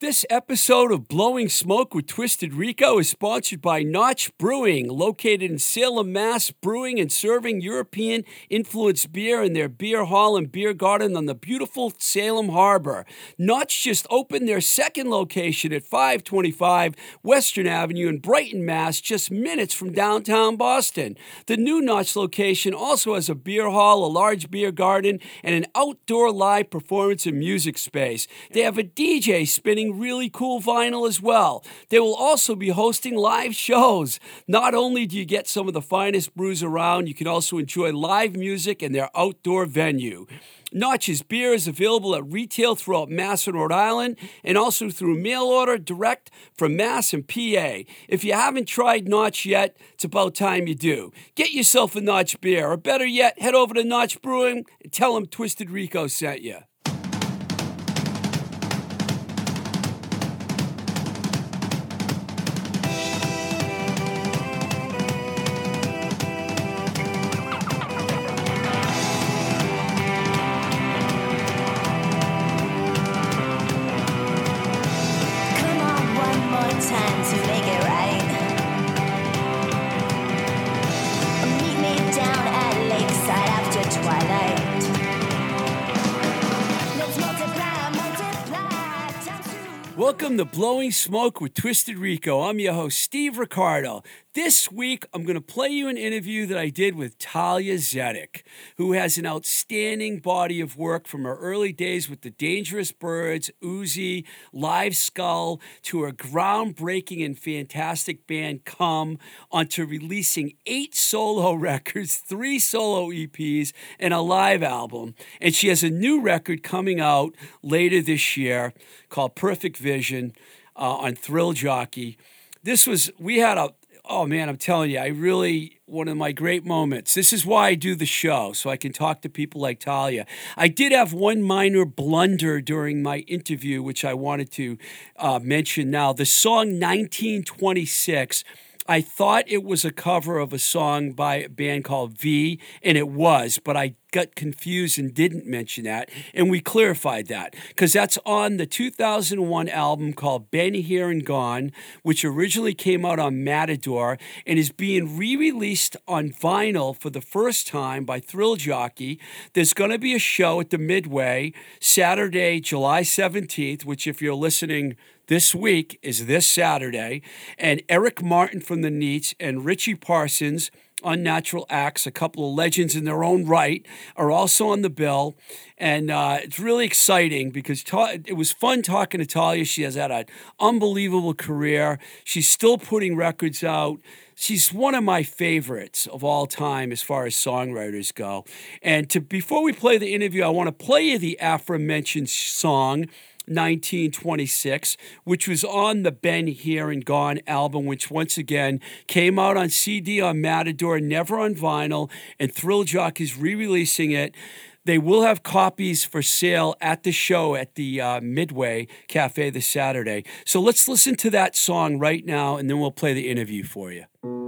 This episode of Blowing Smoke with Twisted Rico is sponsored by Notch Brewing, located in Salem, Mass, brewing and serving European influenced beer in their beer hall and beer garden on the beautiful Salem Harbor. Notch just opened their second location at 525 Western Avenue in Brighton, Mass, just minutes from downtown Boston. The new Notch location also has a beer hall, a large beer garden, and an outdoor live performance and music space. They have a DJ spinning really cool vinyl as well. They will also be hosting live shows. Not only do you get some of the finest brews around, you can also enjoy live music in their outdoor venue. Notch's beer is available at retail throughout Mass and Rhode Island and also through mail order direct from Mass and PA. If you haven't tried Notch yet, it's about time you do. Get yourself a Notch beer, or better yet, head over to Notch Brewing and tell them Twisted Rico sent you. Blowing Smoke with Twisted Rico. I'm your host, Steve Ricardo. This week, I'm going to play you an interview that I did with Talia Zedek, who has an outstanding body of work from her early days with the Dangerous Birds, Uzi, Live Skull, to her groundbreaking and fantastic band Come, onto releasing eight solo records, three solo EPs, and a live album. And she has a new record coming out later this year called Perfect Vision uh, on Thrill Jockey. This was, we had a, oh man, I'm telling you, I really, one of my great moments. This is why I do the show, so I can talk to people like Talia. I did have one minor blunder during my interview, which I wanted to uh, mention now. The song 1926. I thought it was a cover of a song by a band called Via, and it was, but I got confused and didn't mention that. And we clarified that because that's on the 2001 album called Been Here and Gone, which originally came out on Matador and is being re released on vinyl for the first time by Thrill Jockey. There's going to be a show at the Midway Saturday, July 17th, which, if you're listening, this week is this Saturday, and Eric Martin from the Neats and Richie Parsons, Unnatural Axe, a couple of legends in their own right, are also on the bill. And uh, it's really exciting because Ta- it was fun talking to Talia. She has had an unbelievable career. She's still putting records out. She's one of my favorites of all time as far as songwriters go. And to before we play the interview, I want to play you the aforementioned song. 1926, which was on the Been Here and Gone album, which once again came out on CD on Matador, never on vinyl, and Thrill Jock is re releasing it. They will have copies for sale at the show at the uh, Midway Cafe this Saturday. So let's listen to that song right now, and then we'll play the interview for you.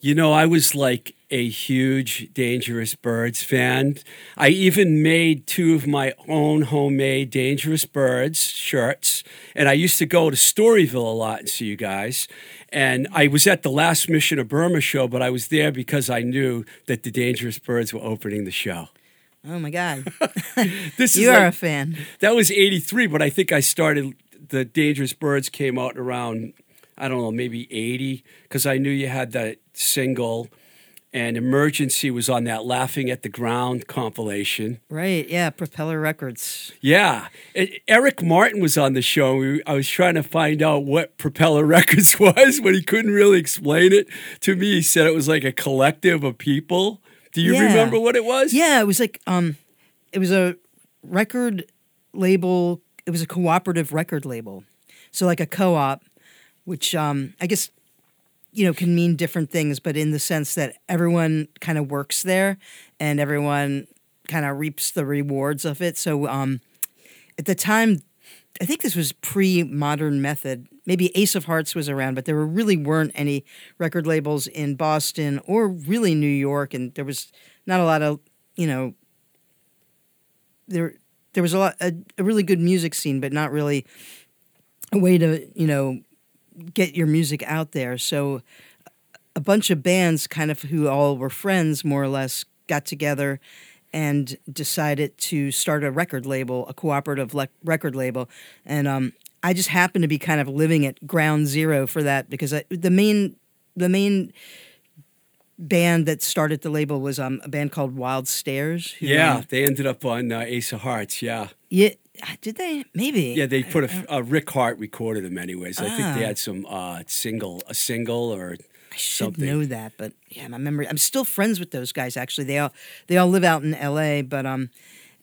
You know, I was like a huge Dangerous Birds fan. I even made two of my own homemade Dangerous Birds shirts. And I used to go to Storyville a lot and see you guys. And I was at the last Mission of Burma show, but I was there because I knew that the Dangerous Birds were opening the show. Oh my God. This is you are like- a fan. that was 83, but I think I started, the Dangerous Birds came out around, I don't know, maybe 80, because I knew you had that single, and Emergency was on that Laughing at the Ground compilation. Right. Yeah. Propeller Records. Yeah. E- Eric Martin was on the show. We, I was trying to find out what Propeller Records was, but he couldn't really explain it to me. He said it was like a collective of people. Do you Yeah. remember what it was? Yeah. It was like, um, it was a record label. It was a cooperative record label. So like a co-op, which, um, I guess, you know, can mean different things, but in the sense that everyone kind of works there and everyone kind of reaps the rewards of it. So, um, at the time, I think this was pre modern method. Maybe Ace of Hearts was around, but there really weren't any record labels in Boston or really New York, and there was not a lot of you know there there was a lot a, a really good music scene, but not really a way to you know get your music out there. So a bunch of bands, kind of who all were friends, more or less, got together and decided to start a record label, a cooperative le- record label, and um, I just happened to be kind of living at ground zero for that because I, the main the main band that started the label was um, a band called Wild Stares. who, Yeah, they ended up on uh, Ace of Hearts. Yeah. yeah. Did they? Maybe. Yeah, they put a uh, Rick Harte recorded them anyways. I think they Ah. had some uh, single, a single or I should something. know that, but yeah, my memory. I'm still friends with those guys. Actually, they all they all live out in L.A. But um,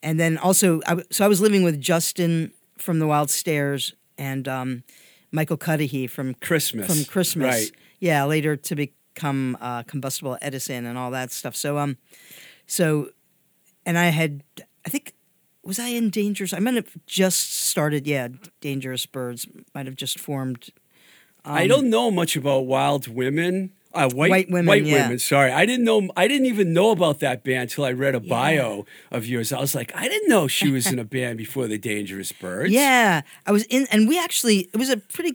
and then also, I, so I was living with Justin from the Wild Stares and um, Michael Cudahy from Christmas. from Christmas. Right. Yeah, later to become uh, Combustible Edison and all that stuff. So um, so, and I had, I think, was I in Dangerous? I might have just started. Yeah, Dangerous Birds might have just formed. I don't know much about Wild Women. Uh, white, Um, White Women, White yeah. women. Sorry, I didn't know. I didn't even know about that band until I read a bio of yours. I was like, I didn't know she was in a band before the Dangerous Birds. Yeah, I was in, and we actually it was a pretty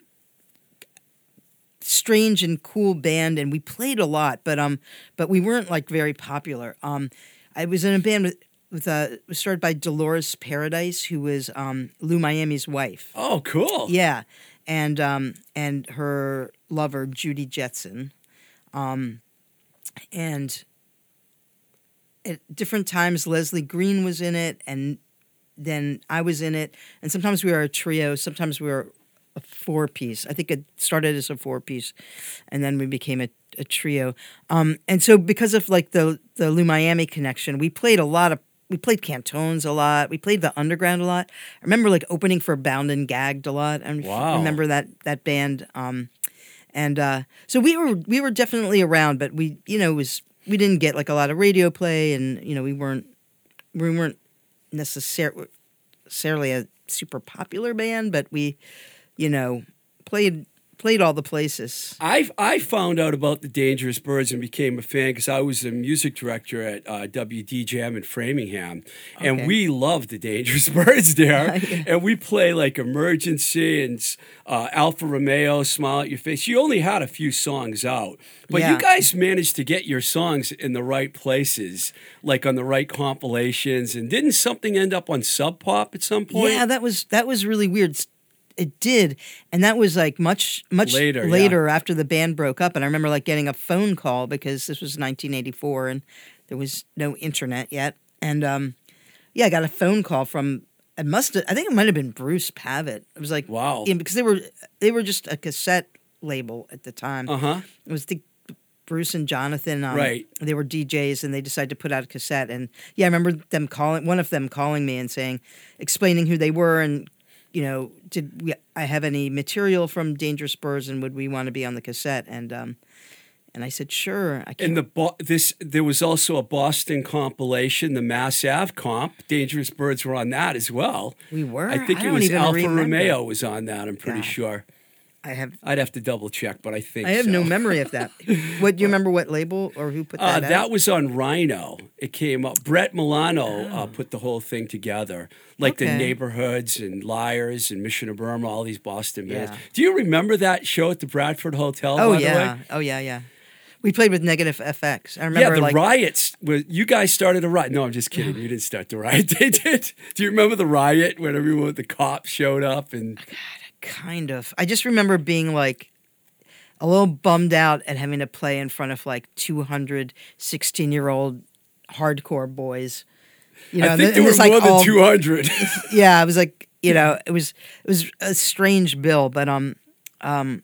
strange and cool band, and we played a lot, but um, but we weren't like very popular. Um, I was in a band with with uh, it was started by Dolores Paradise, who was um Lou Miami's wife. Oh, cool. Yeah, and um and her lover Judy Jetson, um, and at different times Leslie Green was in it, and then I was in it, and sometimes we were a trio, sometimes we were a four piece. I think it started as a four piece, and then we became a, a trio. Um, and so because of like the the Lou Miami connection, we played a lot of. We played Cantones a lot. We played the Underground a lot. I remember like opening for Bound and Gagged a lot. I Wow. remember that that band. Um, and uh, so we were we were definitely around, but we you know it was we didn't get like a lot of radio play, and you know we weren't we weren't necessar- necessarily a super popular band, but we you know played played all the places. I I found out about the Dangerous Birds and became a fan because I was the music director at uh, WDJM in Framingham, and we loved the Dangerous Birds there. Yeah. And we play like Emergency and uh, Alfa Romeo, Smile at Your Face. You only had a few songs out, but Yeah. you guys managed to get your songs in the right places, like on the right compilations. And didn't something end up on Sub Pop at some point? Yeah, that was that was really weird. It did, and that was like much much Later, later, yeah. after the band broke up. And I remember like getting a phone call because this was 1984 and there was no internet yet. And um, yeah, I got a phone call from. It must. I think it might have been Bruce Pavitt. It was like Wow. yeah, because they were they were just a cassette label at the time. Uh huh. It was the Bruce and Jonathan. Um, Right. They were DJs, and they decided to put out a cassette. And yeah, I remember them calling one of them calling me and saying, explaining who they were, and you know, did we, I have any material from Dangerous Birds, and would we want to be on the cassette? And um, and I said, sure. I In the Bo- this, there was also a Boston compilation, the Mass Ave comp. Dangerous Birds were on that as well. we were. I think I it was Alfa remember. Romeo was on that. I'm pretty God. sure. I have. I'd have to double check, but I think I have so. no memory of that. what do you remember? What label or who put Uh, that? that out? was on Rhino. It came up. Brett Milano uh, put the whole thing together, like the Oh. Neighborhoods and Liars and Mission of Burma, all these Boston bands. Yeah. Do you remember that show at the Bradford Hotel? Oh the yeah. Oh yeah. Yeah. We played with Negative FX. I remember yeah, the like riots. Was, you guys started a riot. No, I'm just kidding. You didn't start the riot. They did. Do you remember the riot when everyone with the cops showed up and Kind of. I just remember being like a little bummed out at having to play in front of like 216 year old hardcore boys. You know, I think there were like more than all- 200. Yeah, it was like you know, it was it was a strange bill, but um, um,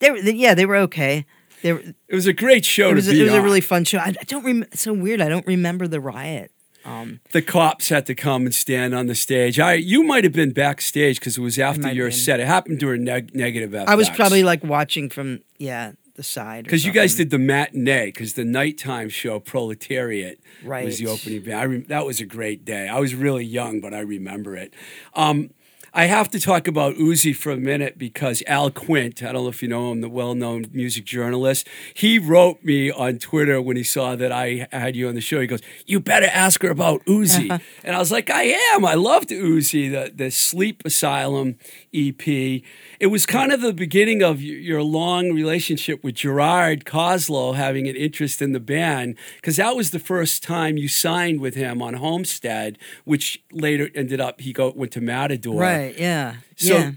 they were yeah they were okay. They were, it was a great show it was to a, be it was a really fun show. I, I don't remember. It's so weird. I don't remember the riot. Um, the cops had to come and stand on the stage. I you might have been backstage because it was after your set. It happened during neg- negative FX. I was probably like watching from yeah the side because you guys did the matinee because the nighttime show Proletariat was the opening band. I re- that was a great day. I was really young, but I remember it. Um, I have to talk about Uzi for a minute because Al Quint, I don't know if you know him, the well known music journalist, he wrote me on Twitter when he saw that I had you on the show. He goes, You better ask her about Uzi. and I was like, I am. I loved Uzi, the, the Sleep Asylum EP. It was kind of the beginning of your long relationship with Gerard Cosloy having an interest in the band because that was the first time you signed with him on Homestead, which later ended up he go went to Matador. right. Yeah. So yeah.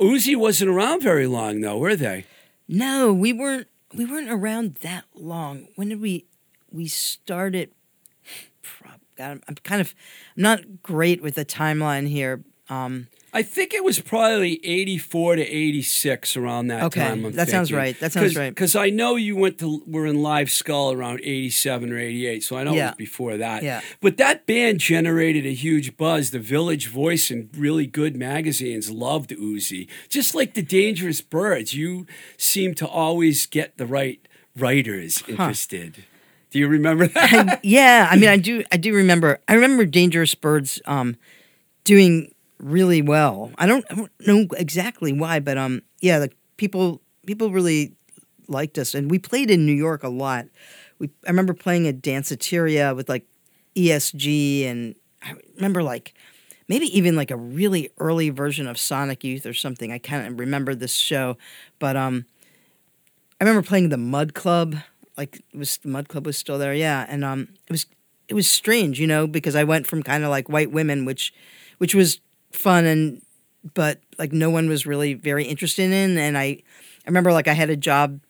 Uzi wasn't around very long though, were they? No, we weren't. We weren't around that long. When did we? We started. prob- God, I'm- I'm kind of. I'm not great with the timeline here. Um, I think it was probably 84 to 86 around that Okay, time. I'm that sounds right. That sounds right. Because I know you went to were in Live Skull around 87 or 88, so I know it was before that. Yeah. But that band generated a huge buzz. The Village Voice and really good magazines loved Uzi. Just like the Dangerous Birds, you seem to always get the right writers interested. Do you remember that? yeah, I mean, I do. I do remember. I remember Dangerous Birds um, doing really well. I don't, I don't know exactly why, but um, yeah, the people people really liked us, and we played in New York a lot. We I remember playing at Danceteria with like ESG, and I remember like maybe even like a really early version of Sonic Youth or something. I of remember this show, but um, I remember playing the Mud Club. Like was the Mud Club was still there, yeah, and um, it was it was strange, you know, because I went from kind of like white women, which which was fun and but like no one was really very interested in, and I I remember like I had a job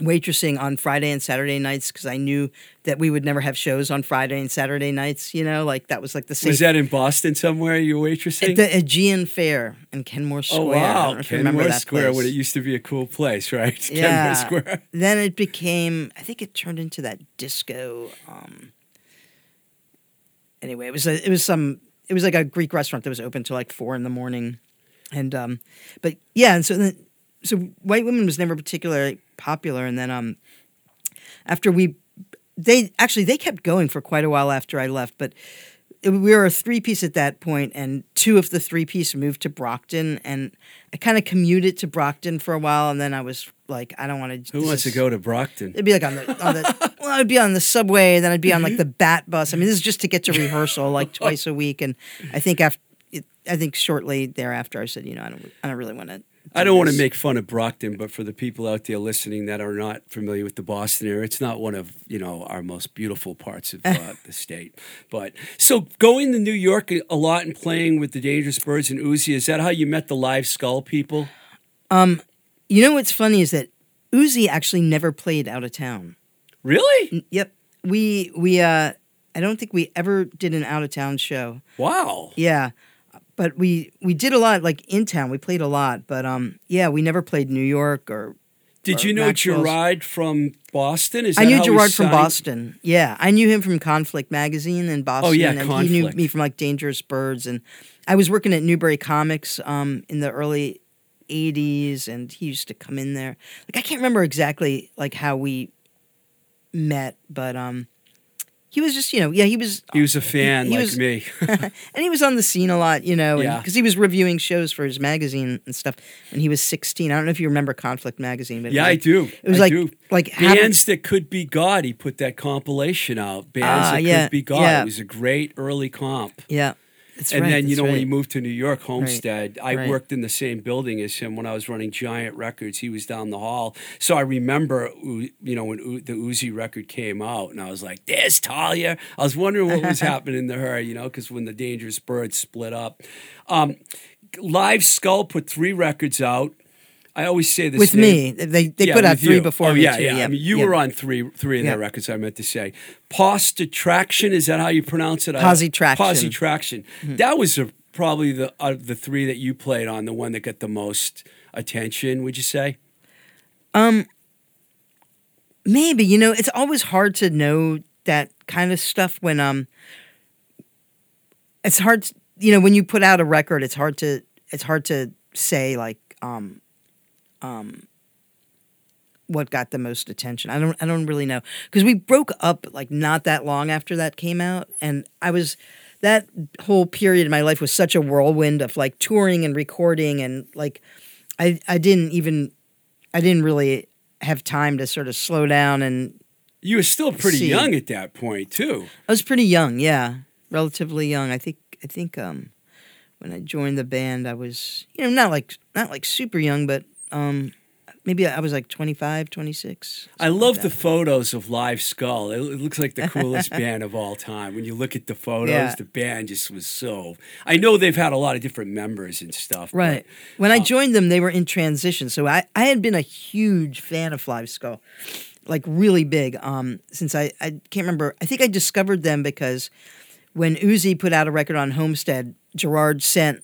waitressing on Friday and Saturday nights because I knew that we would never have shows on Friday and Saturday nights, you know, like that was like the same. was that in Boston somewhere you were waitressing? at the Aegean Fare in Kenmore Square? Oh wow, Kenmore that Square when it used to be a cool place, right? yeah. Kenmore Square. Then it became, I think it turned into that disco. Um, anyway, it was a, it was some, it was like a Greek restaurant that was open till like four in the morning, and um, but yeah, and so then, so White Women was never particularly popular, and then um, after we, they actually they kept going for quite a while after I left, but we were a three piece at that point, and two of the three piece moved to Brockton, and I kind of commuted to Brockton for a while, and then I was like, I don't want to. Who wants to go to Brockton? It'd be like on the, on the well, I'd be on the subway, then I'd be on like the bat bus. I mean, this is just to get to rehearsal like twice a week, and I think after, I think shortly thereafter, I said, you know, I don't, I don't really want to. I don't want to make fun of Brockton, but for the people out there listening that are not familiar with the Boston area, it's not one of you know our most beautiful parts of uh, the state. But so going to New York a lot and playing with the Dangerous Birds and Uzi, is that how you met the Live Skull people? You know what's funny is that Uzi actually never played out of town. Really? Yep, we we uh, I don't think we ever did an out of town show. Wow. Yeah. But we we did a lot like in town. We played a lot, but um yeah, we never played New York or Did or you know Maxwell's. Gerard from Boston? Is I knew how Gerard from signed- Boston. Yeah, I knew him from Conflict magazine in Boston. Oh, yeah, and he knew me from like Dangerous Birds, and I was working at Newbury Comics um, in the early '80s, and he used to come in there. Like I can't remember exactly like how we met, but um, he was just you know yeah he was He was a fan he like was- me. and he was on the scene a lot, you know, Yeah. because he was reviewing shows for his magazine and stuff when he was 16. I don't know if you remember Conflict magazine, but yeah, was I do. It was I like do. like having- bands that could be God. He put that compilation out. Bands Ah, that yeah, could be God. yeah. It was a great early comp. yeah, that's and right, then you know when he moved to New York, Homestead, I right. worked in the same building as him when I was running Giant Records. He was down the hall, so I remember you know when the Uzi record came out, and I was like, "There's Talia." I was wondering what was happening to her, you know, because when the Dangerous Birds split up, um, Live Skull put three records out. I always say this with me, they they yeah, put out three you. before oh, me yeah, too. Yeah, I mean, you were on three three of Yeah. their records. I meant to say, Positraction is that how you pronounce it? Positraction. Positraction. That was a, probably the of the three that you played on, the one that got the most attention. Would you say? Um, Maybe you know it's always hard to know that kind of stuff when um. It's hard, to- you know, when you put out a record. It's hard to it's hard to say like um, um, what got the most attention. I don't I don't really know because we broke up like not that long after that came out, and I was that whole period in my life was such a whirlwind of like touring and recording and like I I didn't even I didn't really have time to sort of slow down and You were still pretty See. young at that point too. I was pretty young, yeah, relatively young. I think I think um when I joined the band I was you know not like not like super young but um maybe I was like 25, 26. I love like the photos of Live Skull. It, it looks like the coolest band of all time. When you look at the photos, Yeah. the band just was so. I know they've had a lot of different members and stuff. but- Right. When I joined them, they were in transition. So I, I had been a huge fan of Live Skull, like really big. Um, since I, I can't remember, I think I discovered them because when Uzi put out a record on Homestead, Gerard sent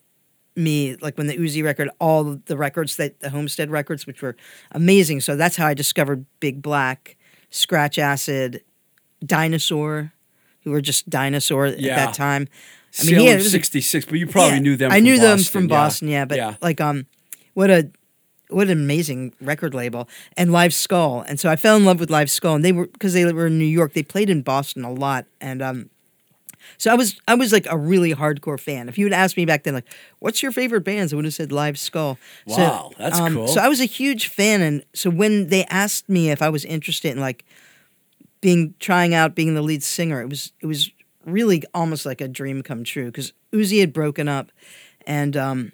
me like when the Uzi record, all the records that the Homestead records, which were amazing. So that's how I discovered Big Black, Scratch Acid, Dinosaur, who were just Dinosaur at that time. I Salem he had- it was a- 66, but you probably yeah, knew them I knew them from yeah. Boston, yeah. But Yeah. like, um, what a what an amazing record label and Live Skull, and so I fell in love with Live Skull, and they were because they were in New York. They played in Boston a lot, and um, so I was I was like a really hardcore fan. If you had asked me back then, like, what's your favorite bands, I would have said Live Skull. So, Wow, that's um, cool. So I was a huge fan, and so when they asked me if I was interested in like being trying out being the lead singer, it was it was really almost like a dream come true because Uzi had broken up, and um,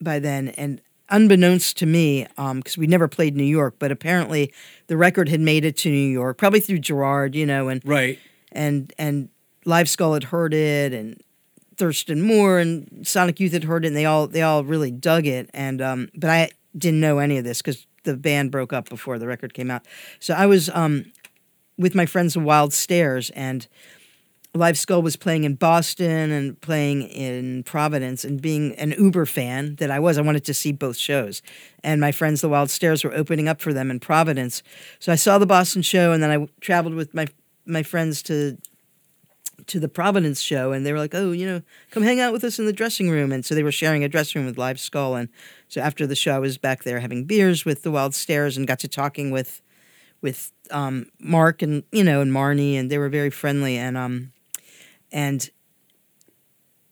by then, and unbeknownst to me, because we never played New York, but apparently the record had made it to New York, probably through Gerard, you know, and Right. and and Live Skull had heard it, and Thurston Moore and Sonic Youth had heard it, and they all they all really dug it. And um, but I didn't know any of this because the band broke up before the record came out. So I was um, with my friends the Wild Stares, and Live Skull was playing in Boston and playing in Providence, and being an Uber fan that I was, I wanted to see both shows. And my friends, the Wild Stares, were opening up for them in Providence. So I saw the Boston show, and then I traveled with my my friends to to the Providence show, and they were like, "Oh, you know, come hang out with us in the dressing room." And so they were sharing a dressing room with Live Skull, and so after the show, I was back there having beers with the Wild Stares, and got to talking with with um, Mark and you know and Marnie, and they were very friendly, and um and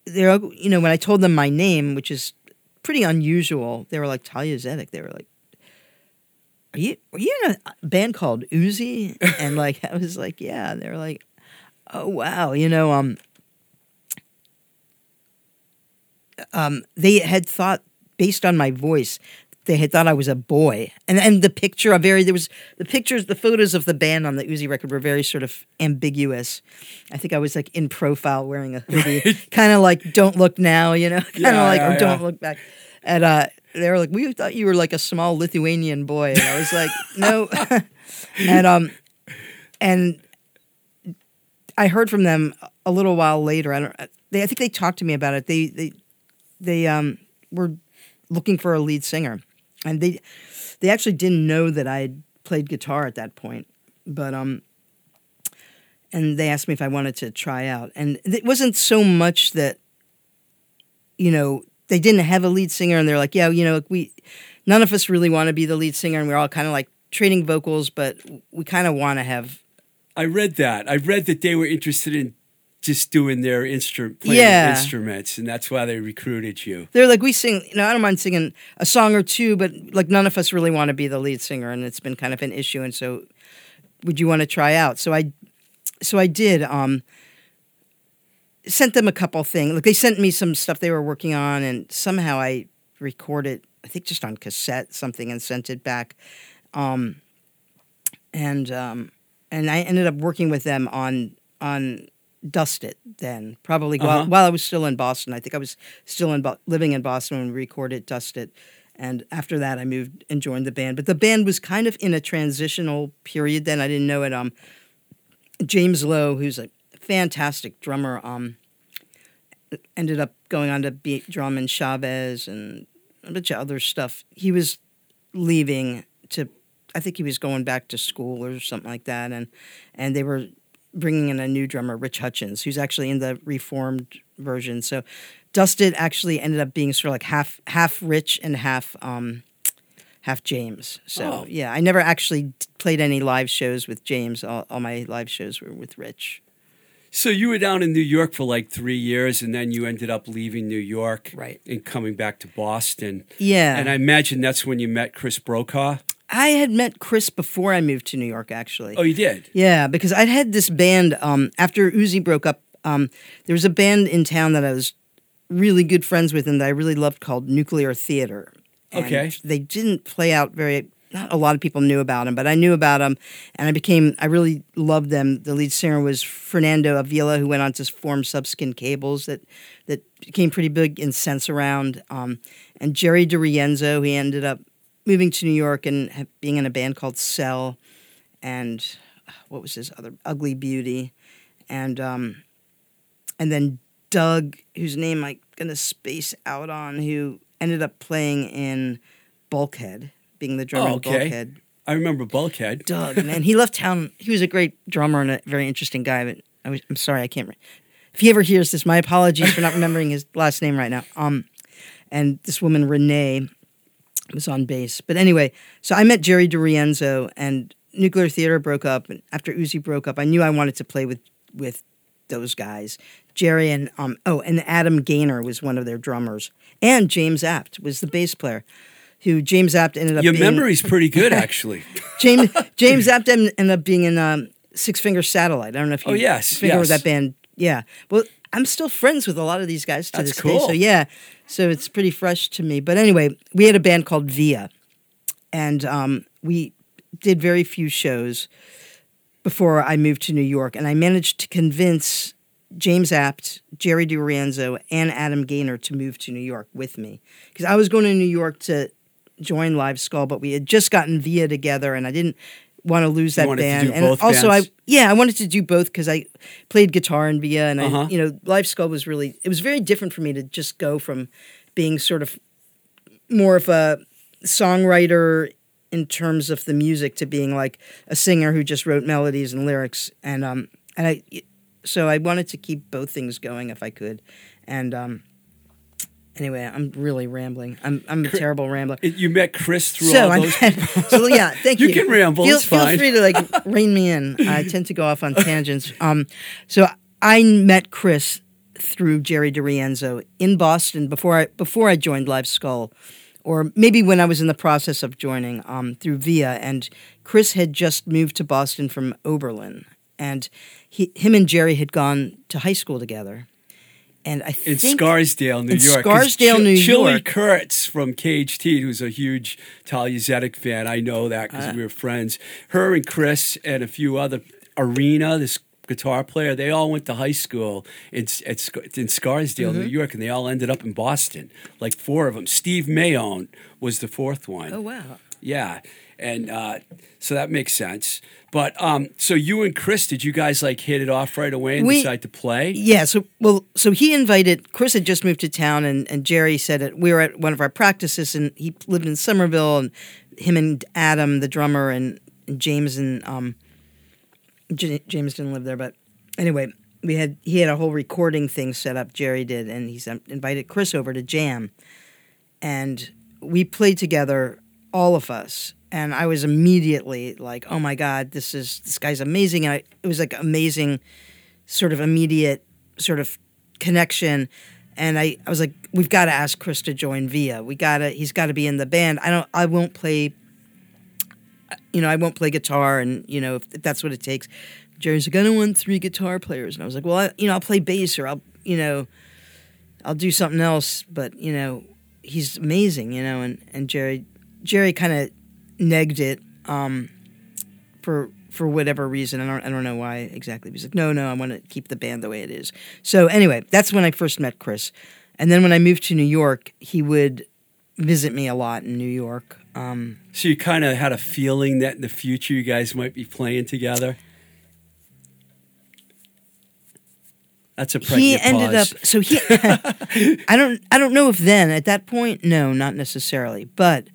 they're you know when I told them my name, which is pretty unusual, they were like Talia Zedek. They were like. Are you were you in a band called Uzi? And like I was like, yeah. And they were like, oh wow, you know, um, um, they had thought based on my voice, they had thought I was a boy, and and the picture of very there was the pictures, the photos of the band on the Uzi record were very sort of ambiguous. I think I was like in profile wearing a hoodie, kind of like "Don't look now," you know, kind of Yeah, like yeah, or "Don't look back," and uh, they were like, "We thought you were like a small Lithuanian boy," and I was like, "No," and um, and I heard from them a little while later. I don't. They, I think they talked to me about it. They they they um were looking for a lead singer, and they they actually didn't know that I played guitar at that point. But um, and they asked me if I wanted to try out, and it wasn't so much that you know they didn't have a lead singer, and they're like, yeah, you know, we none of us really want to be the lead singer, and we're all kind of like trading vocals, but we kind of want to have I read that. I read that they were interested in just doing their instrument, playing Yeah. instruments, and that's why they recruited you. they're like we sing you know i don't mind singing a song or two but like none of us really want to be the lead singer and it's been kind of an issue and so would you want to try out so i so i did um sent them a couple things like they sent me some stuff they were working on and somehow i recorded i think just on cassette something and sent it back um and um and i ended up working with them on on Dusted then probably while, Uh-huh. while i was still in boston. I think i was still in Bo- living in boston when we recorded Dusted. And after that i moved and joined the band. But the band was kind of in a transitional period then. I didn't know it um james Lo who's a fantastic drummer um ended up going on to beat drum in chavez and a bunch of other stuff. He was leaving to I think he was going back to school or something like that, and and they were bringing in a new drummer, Rich Hutchins, who's actually in the reformed version. So, Dusted actually ended up being sort of like half half Rich and half um, half James. So Oh. yeah, I never actually played any live shows with James. All, all my live shows were with Rich. So you were down in New York for like three years, and then you ended up leaving New York, Right. and coming back to Boston. Yeah, And I imagine that's when you met Chris Brokaw. I had met Chris before I moved to New York. Actually, Oh, you did. Yeah, because I'd had this band um, after Uzi broke up. Um, there was a band in town that I was really good friends with and that I really loved called Nuclear Theater. And Okay. They didn't play out very. Not a lot of people knew about them, but I knew about them, and I became. I really loved them. The lead singer was Fernando Avila, who went on to form Subskin Cables, that that became pretty big in Sense Around. Um, and Jerry DiRienzo, he ended up moving to New York and being in a band called Cell, and what was his other Ugly Beauty, and um, and then Doug, whose name I'm gonna space out on, who ended up playing in Bulkhead, being the drummer Oh, in okay. Bulkhead. I remember Bulkhead. Doug, man, he left town. He was a great drummer and a very interesting guy. But I was, I'm sorry, I can't. Re- if he ever hears this, my apologies for not remembering his last name right now. Um, and this woman Renee was on bass. But anyway, so I met Jerry DiRienzo, and Nuclear Theater broke up. And after Uzi broke up, I knew I wanted to play with with those guys. Jerry and um oh, and Adam Gaynor was one of their drummers, and James Apt was the bass player. Who James Apt ended up Your being memory's pretty good, actually. James James Apt ended up being in um, Six Finger Satellite. I don't know if you Oh, yes, familiar with yes. that band. Yeah. Well, I'm still friends with a lot of these guys to That's this day. So yeah, so it's pretty fresh to me. But anyway, we had a band called Via, and um, we did very few shows before I moved to New York, and I managed to convince James Apt, Jerry DiRienzo, and Adam Gaynor to move to New York with me. Because I was going to New York to join Live Skull, but we had just gotten Via together, and I didn't want to lose that band. and also, bands? I yeah, I wanted to do both because I played guitar in Via, and Uh-huh. I you know Live Skull was really it was very different for me to just go from being sort of more of a songwriter in terms of the music to being like a singer who just wrote melodies and lyrics and um and I so I wanted to keep both things going if I could and um anyway I'm really rambling. I'm I'm a terrible rambler. you met Chris through so all I'm those. so yeah thank you You. can ramble, feel, it's feel free to like rein me in. I tend to go off on tangents. Um so I met Chris through Jerry DiRienzo in Boston before I before I joined Live Skull or maybe when I was in the process of joining um, through Via, and Chris had just moved to Boston from Oberlin, and he, him and Jerry had gone to high school together, and I in Scarsdale, New in York. Scarsdale, Chi- New Chili York. Chili Kurtz from KHT, who's a huge Talia Zedek fan. I know that Uh. because we were friends. Her and Chris and a few other Arena, this guitar player, they all went to high school in at, in Scarsdale, Mm-hmm. New York, and they all ended up in Boston. Like four of them. Steve Mayone was the fourth one. Oh wow! Yeah, and uh, so that makes sense. But um, so you and Chris, did you guys like hit it off right away and We- decide to play? Yeah, so well, so he invited Chris had just moved to town, and, and Jerry said it. We were at one of our practices, and he lived in Somerville, and him and Adam, the drummer, and, and James and um, J- James didn't live there, but anyway, we had he had a whole recording thing set up. Jerry did, and he sent, invited Chris over to jam, and we played together, all of us. And I was immediately like, "Oh my God, this is this guy's amazing!" And I, it was like amazing sort of immediate sort of connection. And I, I was like we've got to ask chris to join via. We gotta he's got to be in the band. I don't i won't play you know i won't play guitar and you know if, that's what it takes. Jerry's like i don't want three guitar players. And i was like well I, you know i'll play bass or i'll you know i'll do something else. But you know he's amazing you know and and jerry jerry kind of negged it um for for whatever reason. I don't I don't know why exactly. He's like, no, no, I want to keep the band the way it is. So anyway, that's when I first met Chris, and then when I moved to New York, he would visit me a lot in New York. Um, So you kind of had a feeling that in the future you guys might be playing together. That's a he ended pause. up so he I don't I don't know if then at that point no not necessarily but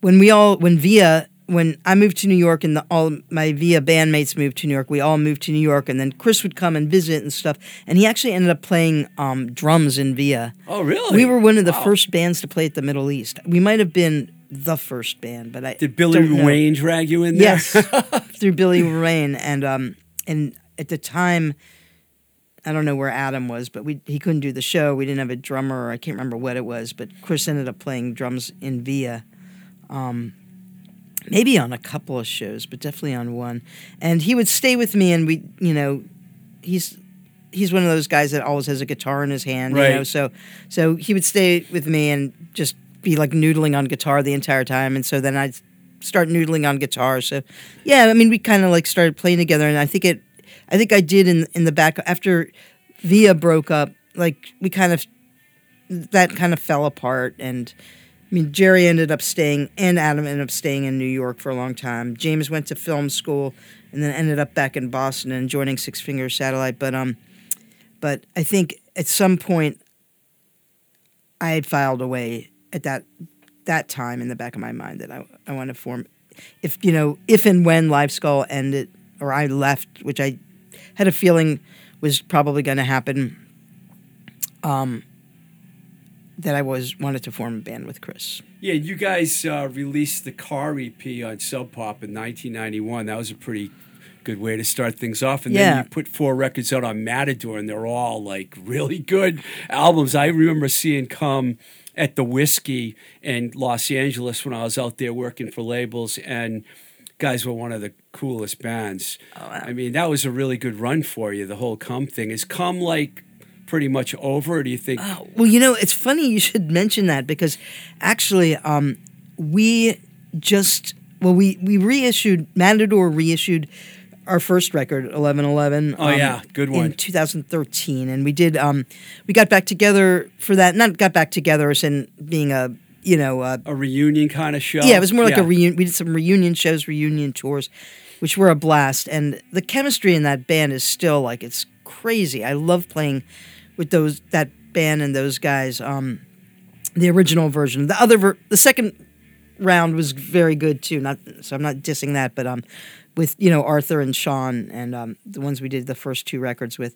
when we all when Via when I moved to New York and the, all my Via bandmates moved to New York we all moved to New York and then Chris would come and visit and stuff and he actually ended up playing um, drums in Via Oh, really? we were one of the Wow. first bands to play at the Middle East we might have been the first band but I Did Billy. Ruane drag you in there? Yes, through Billy Ruane, and um, and at the time, I don't know where Adam was, but we he couldn't do the show. We didn't have a drummer. I can't remember what it was, but Chris ended up playing drums in Via, um, maybe on a couple of shows, but definitely on one. And he would stay with me, and we, you know, he's he's one of those guys that always has a guitar in his hand, you know. So so he would stay with me and just be like noodling on guitar the entire time, and so then I'd start noodling on guitar. So yeah, I mean, we kind of like started playing together, and I think it, I think I did in in the back after Via broke up. Like we kind of that kind of fell apart, and mean Jerry ended up staying, and Adam ended up staying in New York for a long time. James went to film school, and then ended up back in Boston and joining Six Finger Satellite. But um, But I think at some point I had filed away at that that time in the back of my mind that I I want to form if you know if and when Live Skull ended or I left, which I had a feeling was probably going to happen. Um, that I was wanted to form a band with Chris. Yeah, you guys uh, released the Car EP on Sub Pop in 1991. That was a pretty good way to start things off. And Yeah. then you put four records out on Matador, and they're all like really good albums. I remember seeing Come at the Whiskey in Los Angeles when I was out there working for labels, and guys were one of the coolest bands. I mean, that was a really good run for you. The whole Come thing is Come like pretty much over. Or do you think? Well, you know, it's funny you should mention that because actually, um, we just well, we we reissued Matador reissued our first record, Eleven Eleven. Oh, yeah, good one. in 2013, and we did. Um, we got back together for that. Not got back together as in being a you know a a reunion kind of show. yeah, it was more like Yeah. a reunion. We did some reunion shows, reunion tours, which were a blast. And the chemistry in that band is still like it's crazy. I love playing with those that band and those guys. Um, the original version, the other, ver- the second round was very good too. Not so I'm not dissing that, but um, with you know Arthur and Sean and um, the ones we did the first two records with.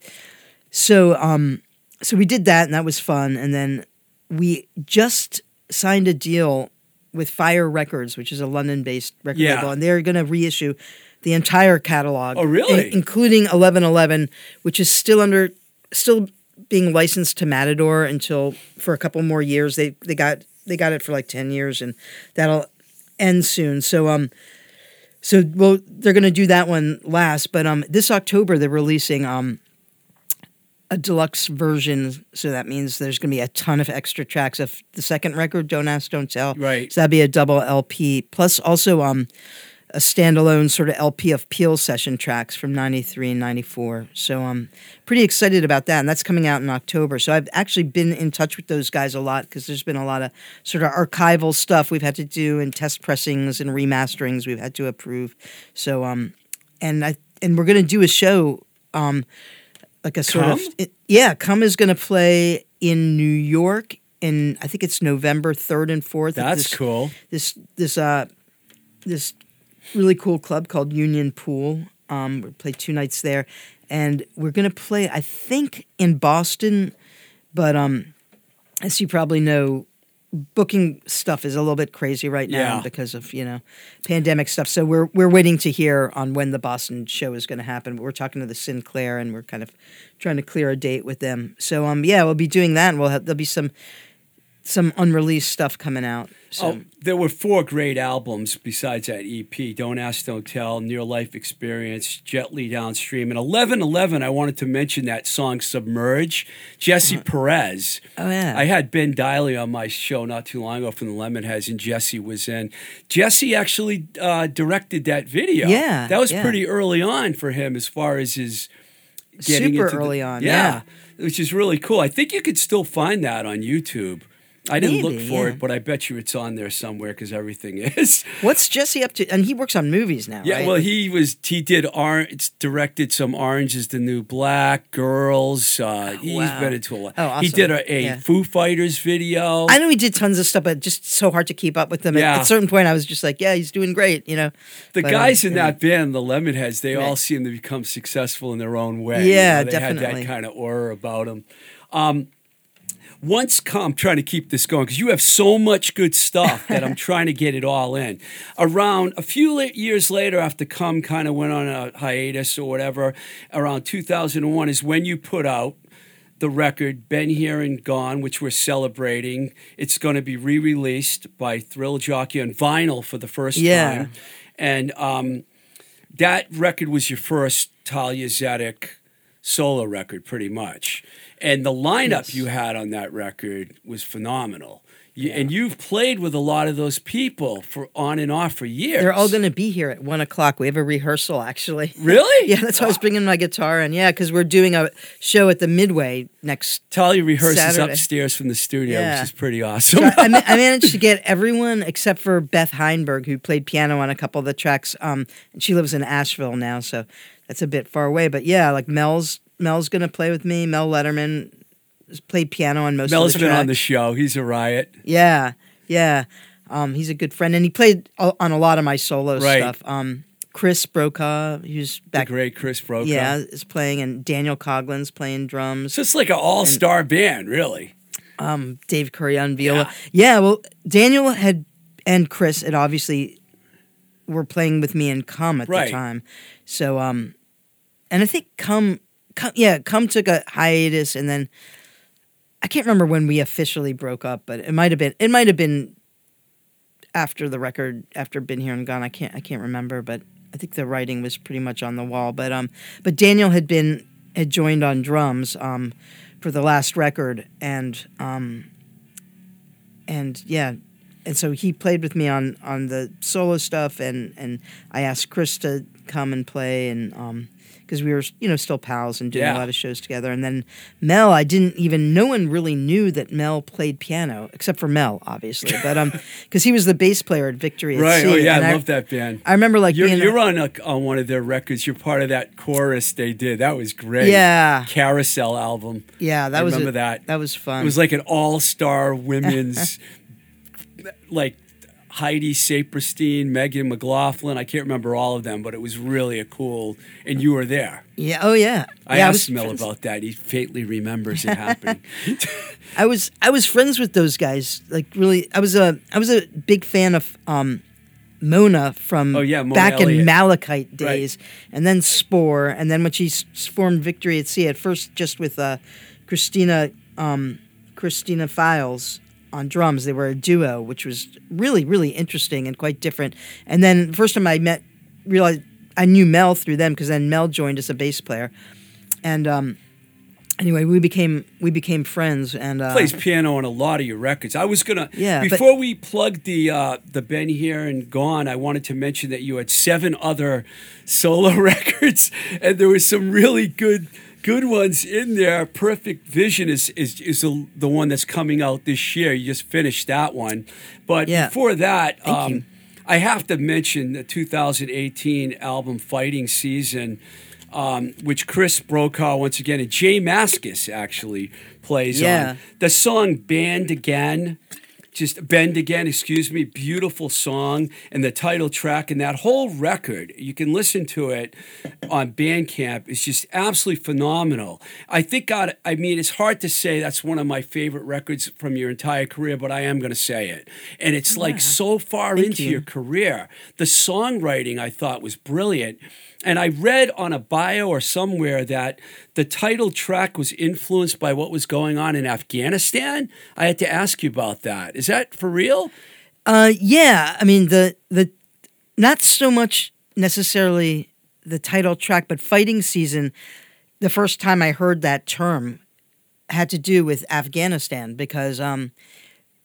So um, so we did that and that was fun. And then we just signed a deal with Fire Records, which is a London-based record Yeah. label, and they're going to reissue the entire catalog. Oh, really? in- including Eleven Eleven, which is still under still being licensed to Matador until for a couple more years. They they got they got it for like ten years, and that'll end soon. So um. So well, they're going to do that one last, but um, this October they're releasing um, a deluxe version. So that means there's going to be a ton of extra tracks of the second record, "Don't Ask, Don't Tell." Right. So that'd be a double LP, plus also um, a standalone sort of LP of Peel session tracks from '93 and '94. So I'm pretty excited about that, and that's coming out in October. So I've actually been in touch with those guys a lot because there's been a lot of sort of archival stuff we've had to do and test pressings and remasterings we've had to approve. So um, and I and we're gonna do a show um, like a sort Come? of it, yeah. Come is gonna play in New York. In I think it's November third and fourth. That's this- cool. this this uh this really cool club called Union Pool. Um, we play two nights there, and we're gonna play I think in Boston, but um, as you probably know, booking stuff is a little bit crazy right now Yeah. because of you know pandemic stuff. So we're we're waiting to hear on when the Boston show is going to happen. But we're talking to the Sinclair, and we're kind of trying to clear a date with them. So um, yeah, we'll be doing that, and we'll have there'll be some some unreleased stuff coming out. So. Oh, there were four great albums besides that EP Don't Ask, Don't Tell, Near Life Experience, Gently Downstream. And 1111, I wanted to mention that song Submerge. Jesse Peretz. Oh, yeah. I had Ben Deily on my show not too long ago from the Lemonheads, and Jesse was in. Jesse actually uh, directed that video. Yeah, That was yeah. pretty early on for him as far as his getting Super into the- early on, Yeah, which is really cool. I think you could still find that on YouTube. I didn't look for yeah. it, but I bet you it's on there somewhere because everything is. What's Jesse up to? And he works on movies now. Yeah, right? well, he was he did orange, directed some Orange is the New Black, Girls. Uh, he's wow. been into a lot. Oh, He did a, a Yeah. Foo Fighters video. I know he did tons of stuff, but just so hard to keep up with them. At- Yeah. At a certain point, I was just like, yeah, he's doing great, you know. the But, guys in yeah. that band, the Lemonheads, they all seem to become successful in their own way. you Yeah, know, they had definitely. that kind of aura about them. Um, once come, I'm trying to keep this going because you have so much good stuff that I'm trying to get it all in. Around a few years later, after Come kind of went on a hiatus or whatever, around 2001 is when you put out the record Been Here and Gone, which we're celebrating. It's going to be re released by Thrill Jockey on vinyl for the first Yeah. time. And um, that record was your first Thalia Zedek solo record, pretty much. And the lineup Yes. you had on that record was phenomenal. You, And you've played with a lot of those people for on and off for years. They're all going to be here at one o'clock. We have a rehearsal, actually. really. Yeah, that's why I was bringing my guitar in. Yeah, because we're doing a show at the Midway next. Thalia rehearses Saturday. upstairs from the studio, Yeah. which is pretty awesome. I, ma- I managed to get everyone except for Beth Heinberg, who played piano on a couple of the tracks. Um, and she lives in Asheville now, so that's a bit far away. But yeah, like Mel's Mel's going to play with me. Mel Lederman played piano on most Mel's of the been on the show. He's a riot. Yeah, yeah. Um, he's a good friend, and he played on a lot of my solo Right. stuff. Um, Chris Brokaw, who's The great Chris Brokaw. yeah, is playing, and Daniel Coughlin's playing drums. So it's like an all-star band, really. um, Dave Curry on viola. Yeah. Yeah. well, Daniel had and Chris had obviously were playing with me in Come at Right. the time. So, um, and I think Come, Come, yeah, Come took a hiatus, and then I can't remember when we officially broke up, but it might have been it might have been after the record after Been Here and Gone. I can't I can't remember, but I think the writing was pretty much on the wall. But um, but Daniel had been had joined on drums um for the last record, and um, and yeah, and so he played with me on on the solo stuff, and and I asked Chris to come and play, and um. Because we were, you know, still pals and doing Yeah. a lot of shows together, and then Mel, I didn't even. No one really knew that Mel played piano, except for Mel, obviously. But um, because he was the bass player at Victory at Right. Sea, Oh yeah, and I love that band. I remember like You're, you're on a, on one of their records. You're part of that chorus they did. That was great. Yeah. Carousel album. yeah, that I was remember a- that. That was fun. It was like an all-star women's, like Heidi Saperstein, Megan McLaughlin. I can't remember all of them, but it was really a cool. And you were there. yeah. Oh yeah. I yeah, asked was Mel friends- about that. He faintly remembers it happening. I was I was friends with those guys. Like really, I was a I was a big fan of um, Mona from Oh, yeah, Mona back Elliott. in Malachite Right. days, and then Spore, and then when she formed Victory at Sea at first, just with uh, Christina um, Christina Files on drums. They were a duo, which was really really interesting and quite different. And then the first time I met, realized I knew Mel through them because then Mel joined as a bass player, and um, anyway, we became we became friends and uh, plays piano on a lot of your records. I was gonna Yeah, but- before we plugged the uh, the Been here and gone. I wanted to mention that you had seven other solo records, and there was some really good good ones in there. Perfect Vision is is is the, the one that's coming out this year. You just finished that one, but Yeah. before that, um. I have to mention the 2018 album Fighting Season, um, which Chris Brokaw once again and J Mascis actually plays Yeah. on. The song Band Again, just Bend Again, excuse me, beautiful song. And the title track and that whole record, you can listen to it on Bandcamp, is just absolutely phenomenal. I think, God, I mean, it's hard to say that's one of my favorite records from your entire career, but I am going to say it. And it's like so far Thank into you. your career. The songwriting I thought was brilliant. And I read on a bio or somewhere that the title track was influenced by what was going on in Afghanistan. I had to ask you about that. Is that for real? Uh, yeah, I mean the the not so much necessarily the title track, but fighting season. The first time I heard that term had to do with Afghanistan because, um,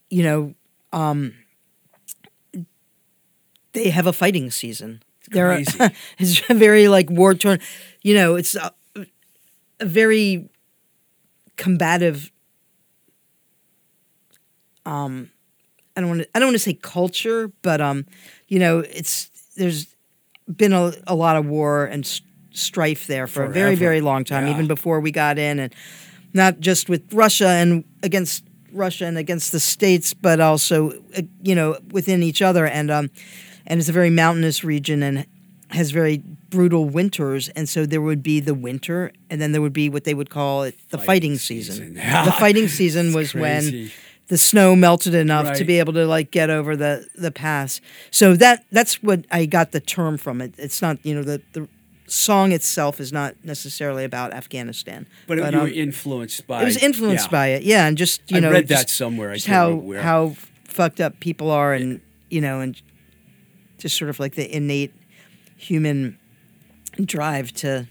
you know, um, they have a fighting season. They're it's very like war torn. You know, it's a, a very combative. Um, I don't want to. I don't want to say culture, but um, you know, it's there's been a, a lot of war and s- strife there for a very very long time, Yeah. even before we got in, and not just with Russia and against Russia and against the states, but also uh, you know within each other, and um, and it's a very mountainous region and has very brutal winters, and so there would be the winter, and then there would be what they would call it the fighting, season. season. The fighting season was crazy. when the snow melted enough to be able to like get over the the pass. So that that's what I got the term from it. It's not you know the the song itself is not necessarily about Afghanistan, But, you were um, influenced by it It was influenced yeah. by it. Yeah, and just you I know read that just- somewhere. I just how where. how fucked up people are, and you know, and just sort of like the innate human drive to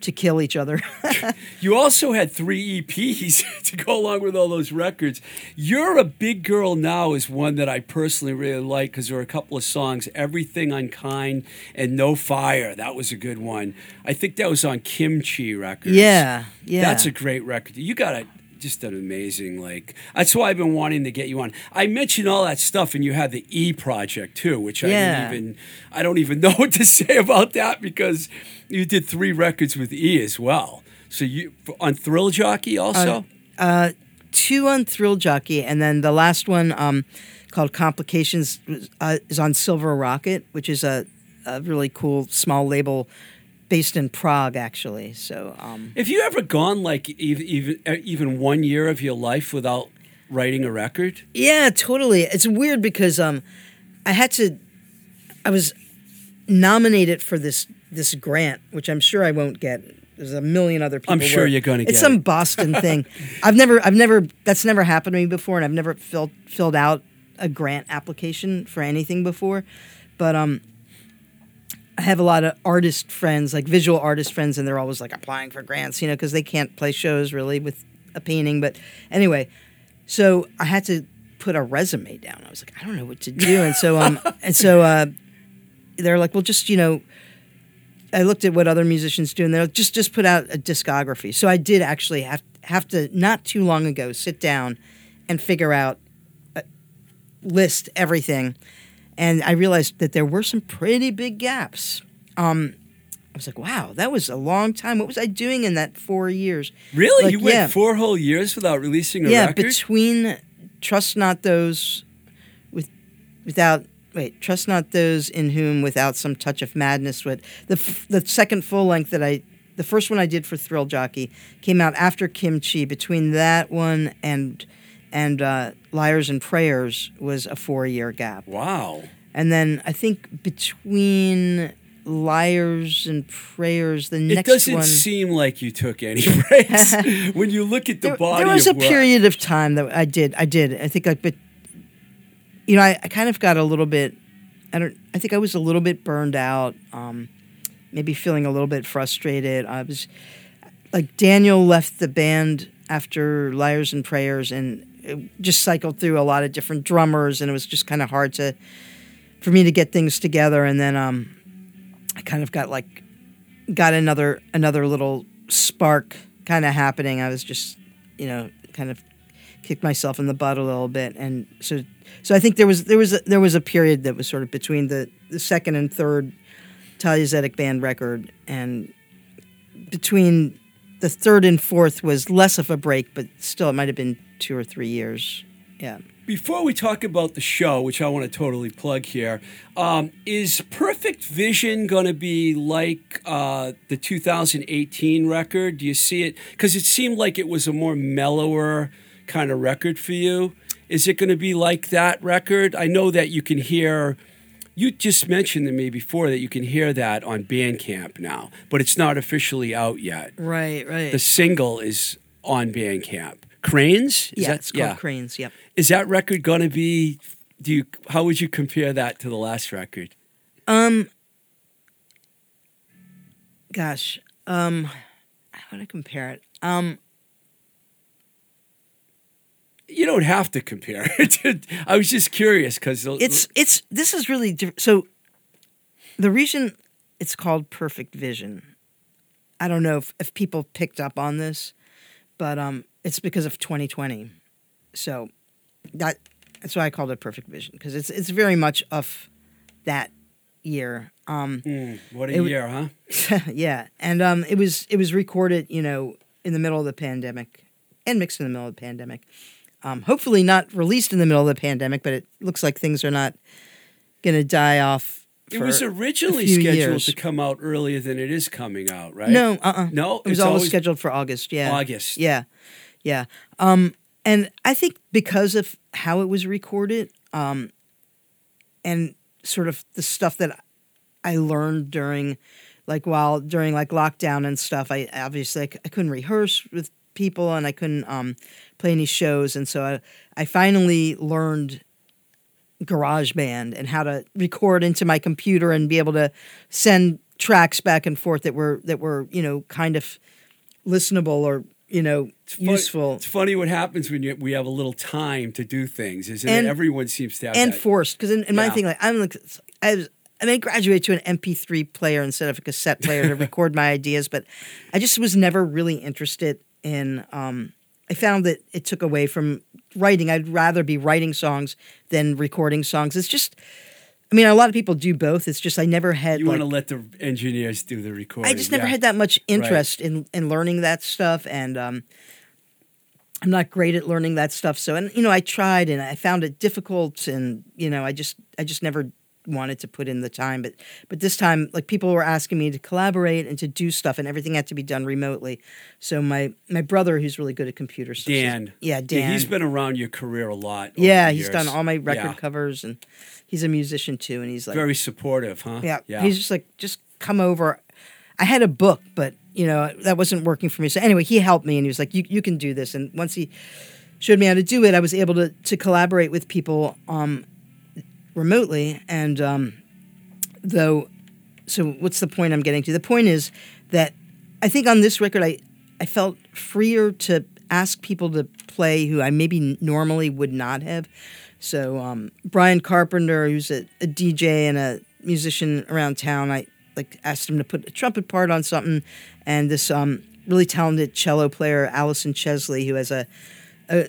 to kill each other. You also had three EPs to go along with all those records. You're a Big Girl Now is one that I personally really like because there are a couple of songs, Everything Unkind and No Fire. That was a good one. I think that was on Kimchi Records. yeah, yeah. That's a great record. You got a just an amazing like. That's why I've been wanting to get you on. I mentioned all that stuff, and you had the E project too, which I Yeah. didn't even. I don't even know what to say about that because you did three records with E as well. So you on Thrill Jockey also? Uh, two on Thrill Jockey, and then the last one um, called Complications uh, is on Silver Rocket, which is a, a really cool small label based in Prague, actually. So um, Have you ever gone like even even uh, one year of your life without writing a record? yeah, totally. It's weird because um, I had to. I was nominated for this this grant, which I'm sure I won't get. There's a million other people. I'm sure you're gonna get. It's some it. Boston thing. I've never, I've never. That's never happened to me before, and I've never filled filled out a grant application for anything before. But um, I have a lot of artist friends, like visual artist friends, and they're always like applying for grants, you know, because they can't play shows really with a painting. But anyway, so I had to put a resume down. I was like, I don't know what to do, and so um, and so uh, they're like, well, just you know, I looked at what other musicians do, and they're like, just just put out a discography. So I did actually have have to not too long ago sit down and figure out uh, list everything, and I realized that there were some pretty big gaps. Um, I was like, wow, that was a long time. What was I doing in that four years? Really? Like, you went yeah. four whole years without releasing a yeah, record? between trust not those with without wait trust not those in whom without some touch of madness would the f- the second full length that I the first one I did for Thrill Jockey came out after Kimchi. Between that one and and uh, Liars and Prayers was a four year gap, wow. and then I think between Liars and Prayers, the It next doesn't seem like you took any breaks when you look at the there, body. there was a work. period of time that I did. I did. I think like, but you know, I, I kind of got a little bit. I don't. I think I was a little bit burned out. Um, maybe feeling a little bit frustrated. I was like Daniel left the band after Liars and Prayers, and it just cycled through a lot of different drummers, and it was just kind of hard to for me to get things together. And then um, I kind of got like got another another little spark kind of happening. I was just, you know, kind of kicked myself in the butt a little bit, and so so I think there was there was a, there was a period that was sort of between the the second and third Thalia band record, and between the third and fourth was less of a break, but still it might have been two or three years. Yeah. Before we talk about the show, which I want to totally plug here, um, is Perfect Vision going to be like uh, the 2018 record? Do you see it? Because it seemed like it was a more mellower kind of record for you. Is it going to be like that record? I know that you can hear. You just mentioned to me before that you can hear that on Bandcamp now, but it's not officially out yet. Right. Right. The single is on Bandcamp. Cranes? Is yeah, that- it's called Cranes. Yep. is that record going to be? Do you? How would you compare that to the last record? Um. Gosh. Um. How I compare it? Um. You don't have to compare it. I was just curious because It's it's this is really diff- so. The reason it's called Perfect Vision, I don't know if, if people picked up on this, but um, it's because of 2020. So that that's why I called it Perfect Vision because it's it's very much of that year. Um, what a it year, huh? yeah, and um, it was it was recorded, you know, in the middle of the pandemic, and mixed in the middle of the pandemic. Um, hopefully, not released in the middle of the pandemic, but it looks like things are not going to die off. It was originally scheduled years. to come out earlier than it is coming out, right? No, uh, uh No, it was always- scheduled for August. Yeah, August. Yeah, yeah. Um, and I think because of how it was recorded, um, and sort of the stuff that I learned during, like while during like lockdown and stuff, I obviously I, couldn't rehearse with people and I couldn't um, play any shows, and so I I finally learned GarageBand and how to record into my computer and be able to send tracks back and forth that were that were you know kind of listenable or you know Fun- useful It's funny what happens when you, we have a little time to do things, isn't And- it? Everyone seems to have and that. forced because in, in my thing like I'm like I was. I mean, I graduated to an MP3 player instead of a cassette player to record my ideas, but I just was never really interested in. Um, I found that it took away from writing. I'd rather be writing songs than recording songs. It's just I mean, a lot of people do both. It's just I never had You like, want to let the engineers do the recording. I just never yeah. had that much interest in in learning that stuff, and um, I'm not great at learning that stuff. So, and you know, I tried and I found it difficult, and you know, I just I just never wanted to put in the time. But but this time, like people were asking me to collaborate and to do stuff, and everything had to be done remotely. So my my brother, who's really good at computer stuff, Dan. yeah, Dan, he's been around your career a lot. yeah, he's years. done all my record Yeah. covers, and he's a musician too, and he's like Very supportive, huh? yeah. Yeah. He's just like, just come over. I had a book, but you know that wasn't working for me. So anyway, he helped me, and he was like, "You you can do this." And once he showed me how to do it, I was able to to collaborate with people um, remotely. And um, though, so what's the point I'm getting to? The point is that I think on this record, I I felt freer to ask people to play who I maybe normally would not have. So um, Brian Carpenter, who's a, a DJ and a musician around town, I like asked him to put a trumpet part on something, and this um, really talented cello player, Allison Chesley, who has a a,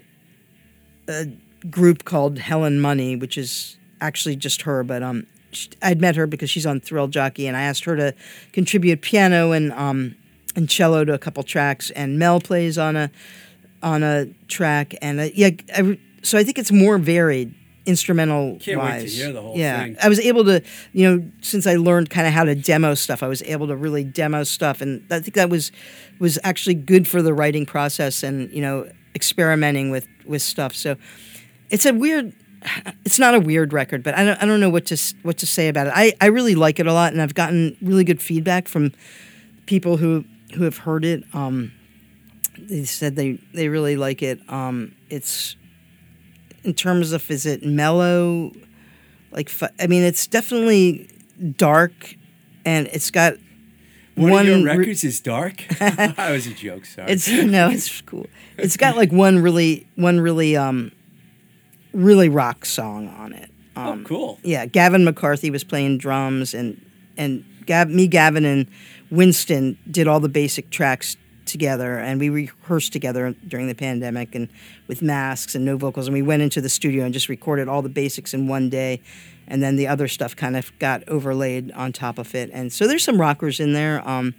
a group called Helen Money, which is actually just her, but um, sh I'd met her because she's on Thrill Jockey, and I asked her to contribute piano and um, and cello to a couple tracks, and Mel plays on a on a track, and uh, yeah, I, so I think it's more varied instrumental Can't wait to wise. hear the whole yeah, thing. I was able to, you know, since I learned kind of how to demo stuff, I was able to really demo stuff, and I think that was was actually good for the writing process and you know experimenting with with stuff. So it's a weird. It's not a weird record, but I don't, I don't know what to what to say about it. I, I really like it a lot, and I've gotten really good feedback from people who who have heard it. Um, they said they they really like it. Um, it's in terms of is it mellow, like I mean, it's definitely dark, and it's got One, one of your re- records is dark. that was a joke. Sorry. it's no, it's cool. It's got like one really one really um really rock song on it. oh, Um, cool. yeah, Gavin McCarthy was playing drums, and and Gav, me, Gavin, and Winston did all the basic tracks together, and we rehearsed together during the pandemic, and with masks and no vocals, and we went into the studio and just recorded all the basics in one day, and then the other stuff kind of got overlaid on top of it, and so there's some rockers in there. Um,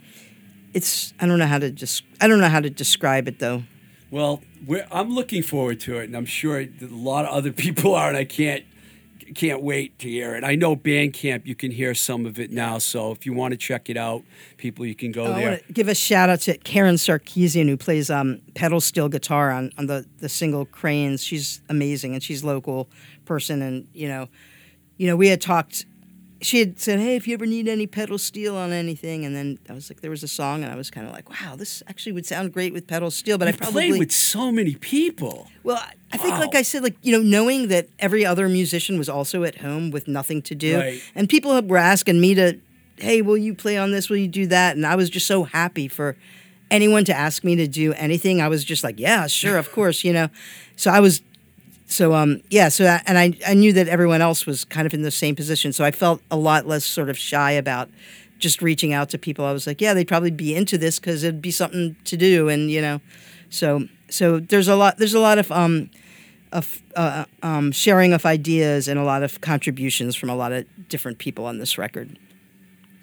it's I don't know how to just I don't know how to describe it though. Well, we're, I'm looking forward to it, and I'm sure a lot of other people are, and I can't can't wait to hear it. I know Bandcamp, you can hear some of it now, so if you want to check it out, people, you can go Oh, I there. give a shout out to Karen Sarkeesian who plays um, pedal steel guitar on, on the, the single Cranes. She's amazing and she's local person and you know, you know we had talked. She had said, "Hey, if you ever need any pedal steel on anything," and then I was like, there was a song, and I was kind of like, "Wow, this actually would sound great with pedal steel." But I You've probably played with so many people. well, I- I think, Wow. like I said, like you know, knowing that every other musician was also at home with nothing to do, Right. and people were asking me to, "Hey, will you play on this? Will you do that?" And I was just so happy for anyone to ask me to do anything. I was just like, "Yeah, sure, of course," you know. So I was, so um, yeah. So and I I knew that everyone else was kind of in the same position, so I felt a lot less sort of shy about just reaching out to people. I was like, yeah, they'd probably be into this because it'd be something to do, and you know, so so there's a lot there's a lot of um of uh, um, sharing of ideas and a lot of contributions from a lot of different people on this record.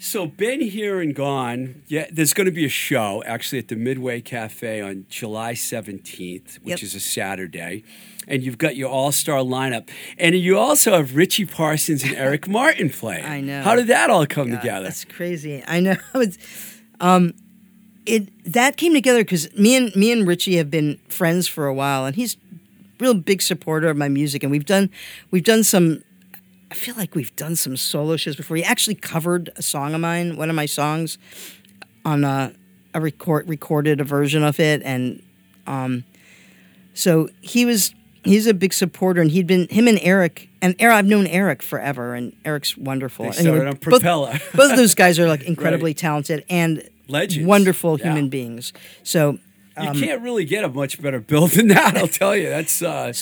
So, been here and gone. Yeah, there's going to be a show actually at the Midway Cafe on July 17th, which Yep. is a Saturday. And you've got your all star lineup. And you also have Richie Parsons and Eric Martin playing. I know. How did that all come God, together? That's crazy. I know. It's, um, it that came together because me and me and Richie have been friends for a while, and he's real big supporter of my music, and we've done we've done some. I feel like we've done some solo shows before. He actually covered a song of mine, one of my songs, on a, a record recorded a version of it, and um, so he was he's a big supporter, and he'd been him and Eric and Eric. I've known Eric forever, and Eric's wonderful. They you started on both- Propeller. both of those guys are like incredibly talented and Legends. wonderful Yeah. human beings. So, you um, can't really get a much better bill than that, I'll tell you. That's uh,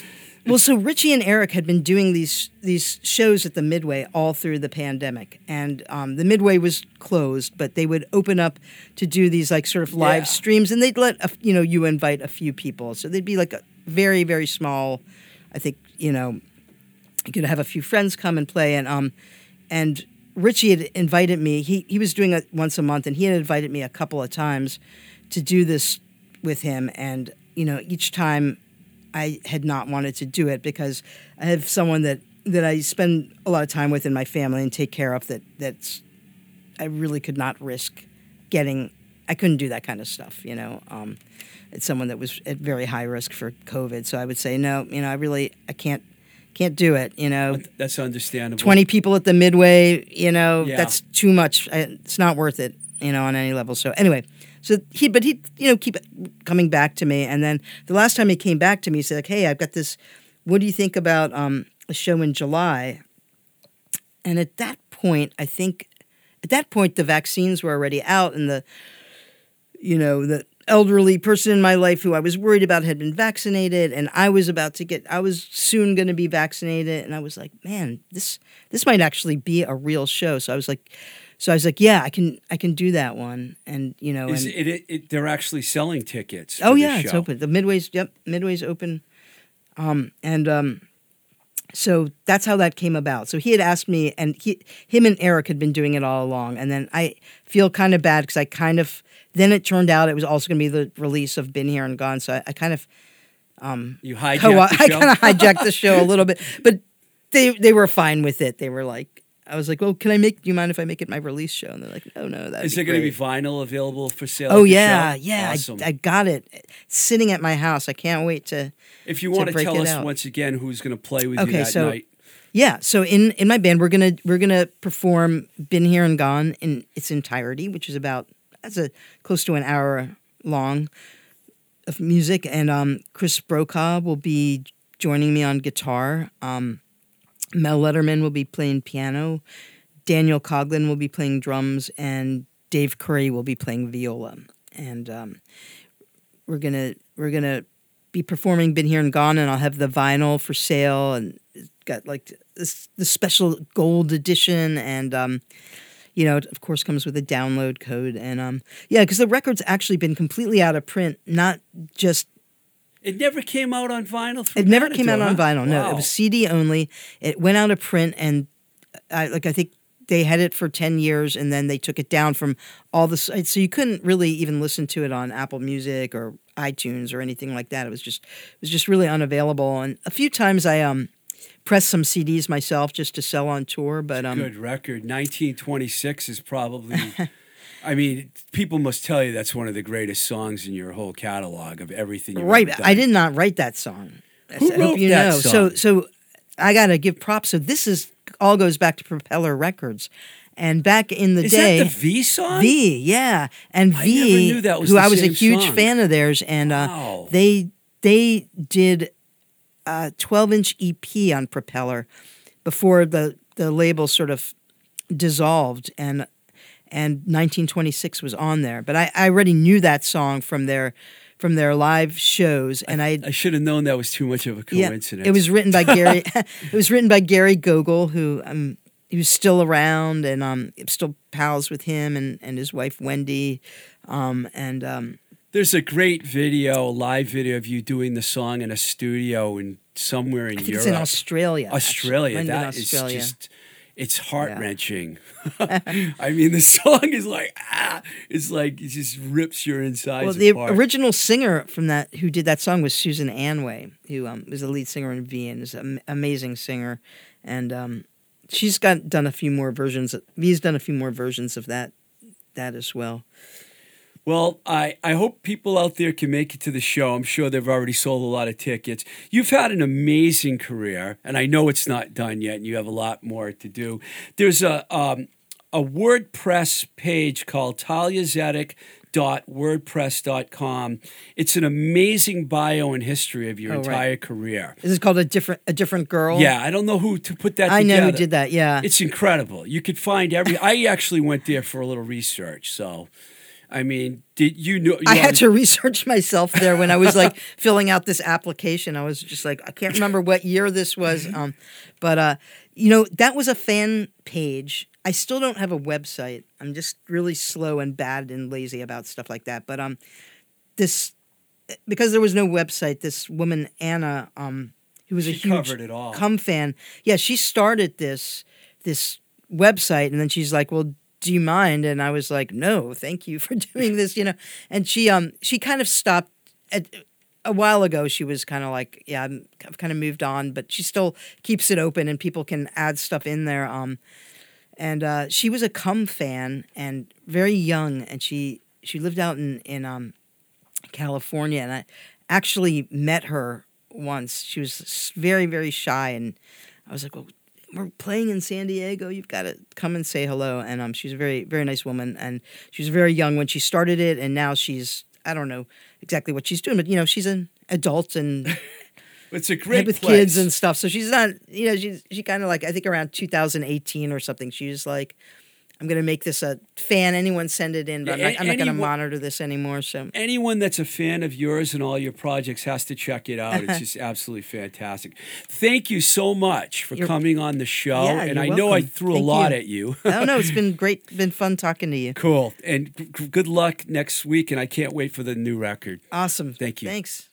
well, so Richie and Eric had been doing these these shows at the Midway all through the pandemic, and um, the Midway was closed, but they would open up to do these like sort of live Yeah. streams, and they'd let a, you know you invite a few people, so they'd be like a very very small. I think you know you could have a few friends come and play, and um, and Richie had invited me. He he was doing it once a month, and he had invited me a couple of times to do this with him. And you know, each time I had not wanted to do it because I have someone that that I spend a lot of time with in my family and take care of. That that's I really could not risk getting. I couldn't do that kind of stuff. You know, um, it's someone that was at very high risk for COVID. So I would say no. You know, I really I can't can't do it. You know, That's understandable. 20 people at the midway, you know, Yeah. that's too much. I- It's not worth it, you know, on any level. So anyway, so he, but he, you know, keep coming back to me. And then the last time he came back to me, he said, like, hey, I've got this, what do you think about um, a show in July? And at that point, I think, at that point, the vaccines were already out and the, you know, the elderly person in my life who I was worried about had been vaccinated and I was about to get I was soon going to be vaccinated and I was like, man, this this might actually be a real show. So I was like so I was like, yeah, I can I can do that one and you know and it, it, it? They're actually selling tickets. Oh yeah, it's open. The Midway's yep, Midway's open. Um and um so that's how that came about. So he had asked me and he him and Eric had been doing it all along and then I feel kind of bad cuz I kind of then it turned out it was also going to be the release of Been Here and Gone so I, I kind of You hijacked co- the I show. kind of hijacked the show a little bit, but they they were fine with it. They were like, I was like, "Well, can I make? Do you mind if I make it my release show?" And they're like, "No, no, that Is there going to be vinyl available for sale? Oh yeah, yeah, Awesome. I, I got it It's sitting at my house. I can't wait to. if you want to tell us out. once again who's going to play with you that so- night. Yeah, so in in my band, we're gonna we're gonna perform "Been Here and Gone" in its entirety, which is about that's a close to an hour long of music, and um, Chris Brokaw will be joining me on guitar. Um, Mel Lederman will be playing piano. Daniel Coughlin will be playing drums, and Dave Curry will be playing viola. And um, we're gonna we're gonna be performing "Been Here and Gone," and I'll have the vinyl for sale, and got like this the special gold edition, and um, you know, it of course comes with a download code, and um, yeah, because the record's actually been completely out of print, not just It never came out on vinyl. It never came out Matador, on vinyl. No, Wow. it was CD only. It went out of print, and I like I think they had it for ten years, and then they took it down from all the sites, so you couldn't really even listen to it on Apple Music or iTunes or anything like that. It was just it was just really unavailable. And a few times I um pressed some CDs myself just to sell on tour, but um Good record. 1926 is probably. I mean, people must tell you that's one of the greatest songs in your whole catalog of everything. You've right, I did not write that song. Who I wrote hope you that know. So song? so I got to give props. So this is all goes back to Propeller Records. And back in the Is day, that the V song? V, yeah, and I V, never knew that was who I was a huge song. fan of theirs, and uh, Wow. they they did a twelve inch EP on Propeller before the the label sort of dissolved, and and 1926 was on there. But I, I already knew that song from their from their live shows, and I I should have known that was too much of a yeah, coincidence. it was written by Gary. it was written by Gary Gogol, who um, he was still around, and um, still pals with him and, and his wife Wendy, um, and um, There's a great video, live video of you doing the song in a studio in somewhere in Europe. it's in Australia. Australia. Been That is Australia. just. It's heart wrenching. I mean, the song is like ah, it's like it just rips your insides Well, the apart. original singer from that who did that song was Susan Anway, who um, was the lead singer in V and is an amazing singer, and um, she's got done a few more versions. Of, V's done a few more versions of that that as well. Well, I, I hope people out there can make it to the show. I'm sure they've already sold a lot of tickets. You've had an amazing career, and I know it's not done yet, and you have a lot more to do. There's a um, a WordPress page called thaliazedek.wordpress.com. It's an amazing bio and history of your Oh, right. entire career. Is it called a different a different girl? Yeah, I don't know who to put that I know who did that. Yeah, It's incredible. You could find every. I actually went there for a little research. So, I mean, did you know? I had to research myself there when I was like filling out this application. I was just like, I can't remember what year this was. Um, but uh, you know, that was a fan page. I still don't have a website. I'm just really slow and bad and lazy about stuff like that. But um, this because there was no website. This woman Anna, um, who was a huge covered it all. Come fan, yeah, she started this this website, and then she's like, "Well, do you mind?" And I was like, "No, thank you for doing this," you know. And she um she kind of stopped at. A while ago, she was kind of like, "Yeah, I'm, I've kind of moved on," but she still keeps it open, and people can add stuff in there. Um, and uh, she was a Come fan and very young, and she she lived out in in um, California, and I actually met her once. She was very very shy, and I was like, "Well, we're playing in San Diego. You've got to come and say hello." And um, she's a very very nice woman, and she was very young when she started it, and now she's I don't know exactly what she's doing, but you know she's an adult and It's a great with place. kids and stuff. So she's not, you know, she's she kind of like I think around 2018 or something. She was like, I'm gonna make this a fan. Anyone send it in, but Yeah, I'm not, I'm not gonna monitor this anymore. So anyone that's a fan of yours and all your projects has to check it out. It's just absolutely fantastic. Thank you so much for You're- coming on the show. Yeah, and I know I welcome. threw a lot you. at you. I don't know. It's been great, been fun talking to you. cool. And g- good luck next week. And I can't wait for the new record. Awesome. Thank you. Thanks.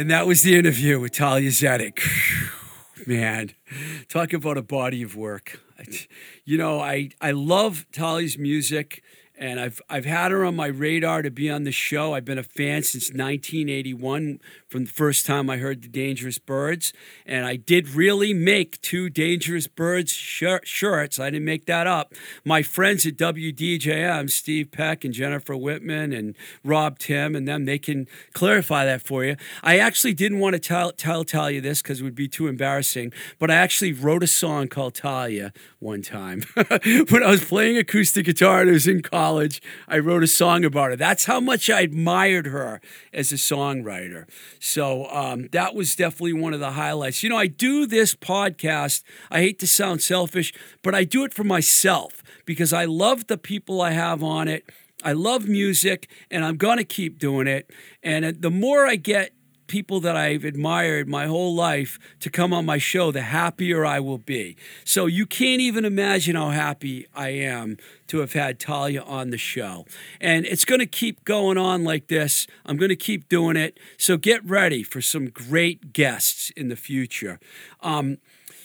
And that was the interview with Thalia Zedek. Man, talk about a body of work. You know, I, I love Thalia's music, and I've I've had her on my radar to be on the show. I've been a fan since 1981, from the first time I heard the Dangerous Birds, and I did really make two Dangerous Birds shir- shirts. I didn't make that up. My friends at WDJM, Steve Peck and Jennifer Whitman and Rob Tim, and them, they can clarify that for you. I actually didn't want to tell tell you this because it would be too embarrassing, but I actually wrote a song called Thalia one time when I was playing acoustic guitar and I was in college, I wrote a song about her. That's how much I admired her as a songwriter. So um, that was definitely one of the highlights. You know, I do this podcast. I hate to sound selfish, but I do it for myself because I love the people I have on it. I love music and I'm going to keep doing it. And uh, the more I get people that I've admired my whole life to come on my show, the happier I will be. So you can't even imagine how happy I am to have had Thalia on the show. And it's going to keep going on like this. I'm going to keep doing it. So get ready for some great guests in the future. Um,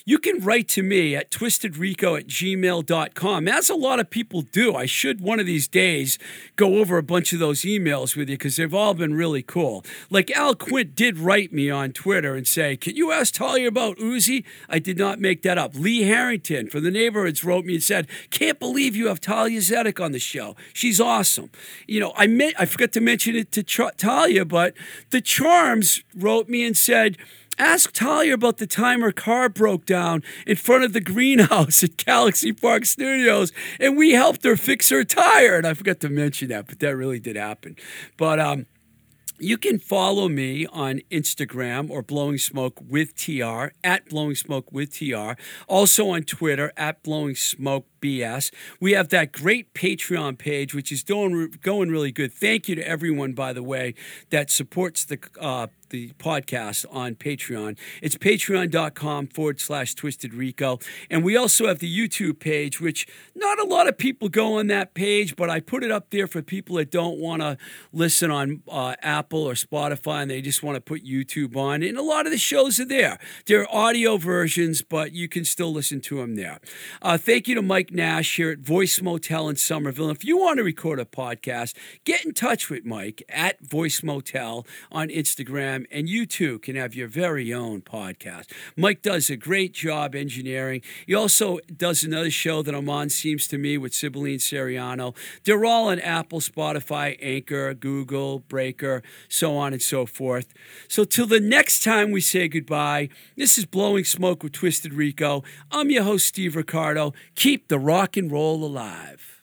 you can write to me at twistedrico at gmail.com, as a lot of people do. I should one of these days go over a bunch of those emails with you because they've all been really cool. Like Al Quint did write me on Twitter and say, Can you ask Thalia about Uzi? I did not make that up. Lee Harrington from the neighborhoods wrote me and said, Can't believe you have Thalia Zedek on the show. She's awesome. You know, I, I forgot to mention it to Ch- Thalia, but the Charms wrote me and said, Ask Thalia about the time her car broke down in front of the greenhouse at Galaxy Park Studios, and we helped her fix her tire. And I forgot to mention that, but that really did happen. But um, you can follow me on Instagram or Blowing Smoke with TR at Blowing Smoke with TR. Also on Twitter at Blowing Smoke BS. We have that great Patreon page, which is doing going really good. Thank you to everyone, by the way, that supports the uh, the podcast on Patreon. It's patreon.com forward slash twisted rico. And we also have the YouTube page, which not a lot of people go on that page, but I put it up there for people that don't want to listen on uh, Apple or Spotify and they just want to put YouTube on. And a lot of the shows are there. They're audio versions, but you can still listen to them there. Uh, thank you to Mike Nash here at Voice Motel in Somerville. If you want to record a podcast, get in touch with Mike at Voice Motel on Instagram, and you too can have your very own podcast. Mike does a great job engineering. He also does another show that I'm on, seems to me, with Sibylline Seriano. They're all on Apple, Spotify, Anchor, Google, Breaker, so on and so forth. So till the next time we say goodbye, this is Blowing Smoke with Twisted Rico. I'm your host, Steve Ricardo. Keep the rock and roll alive.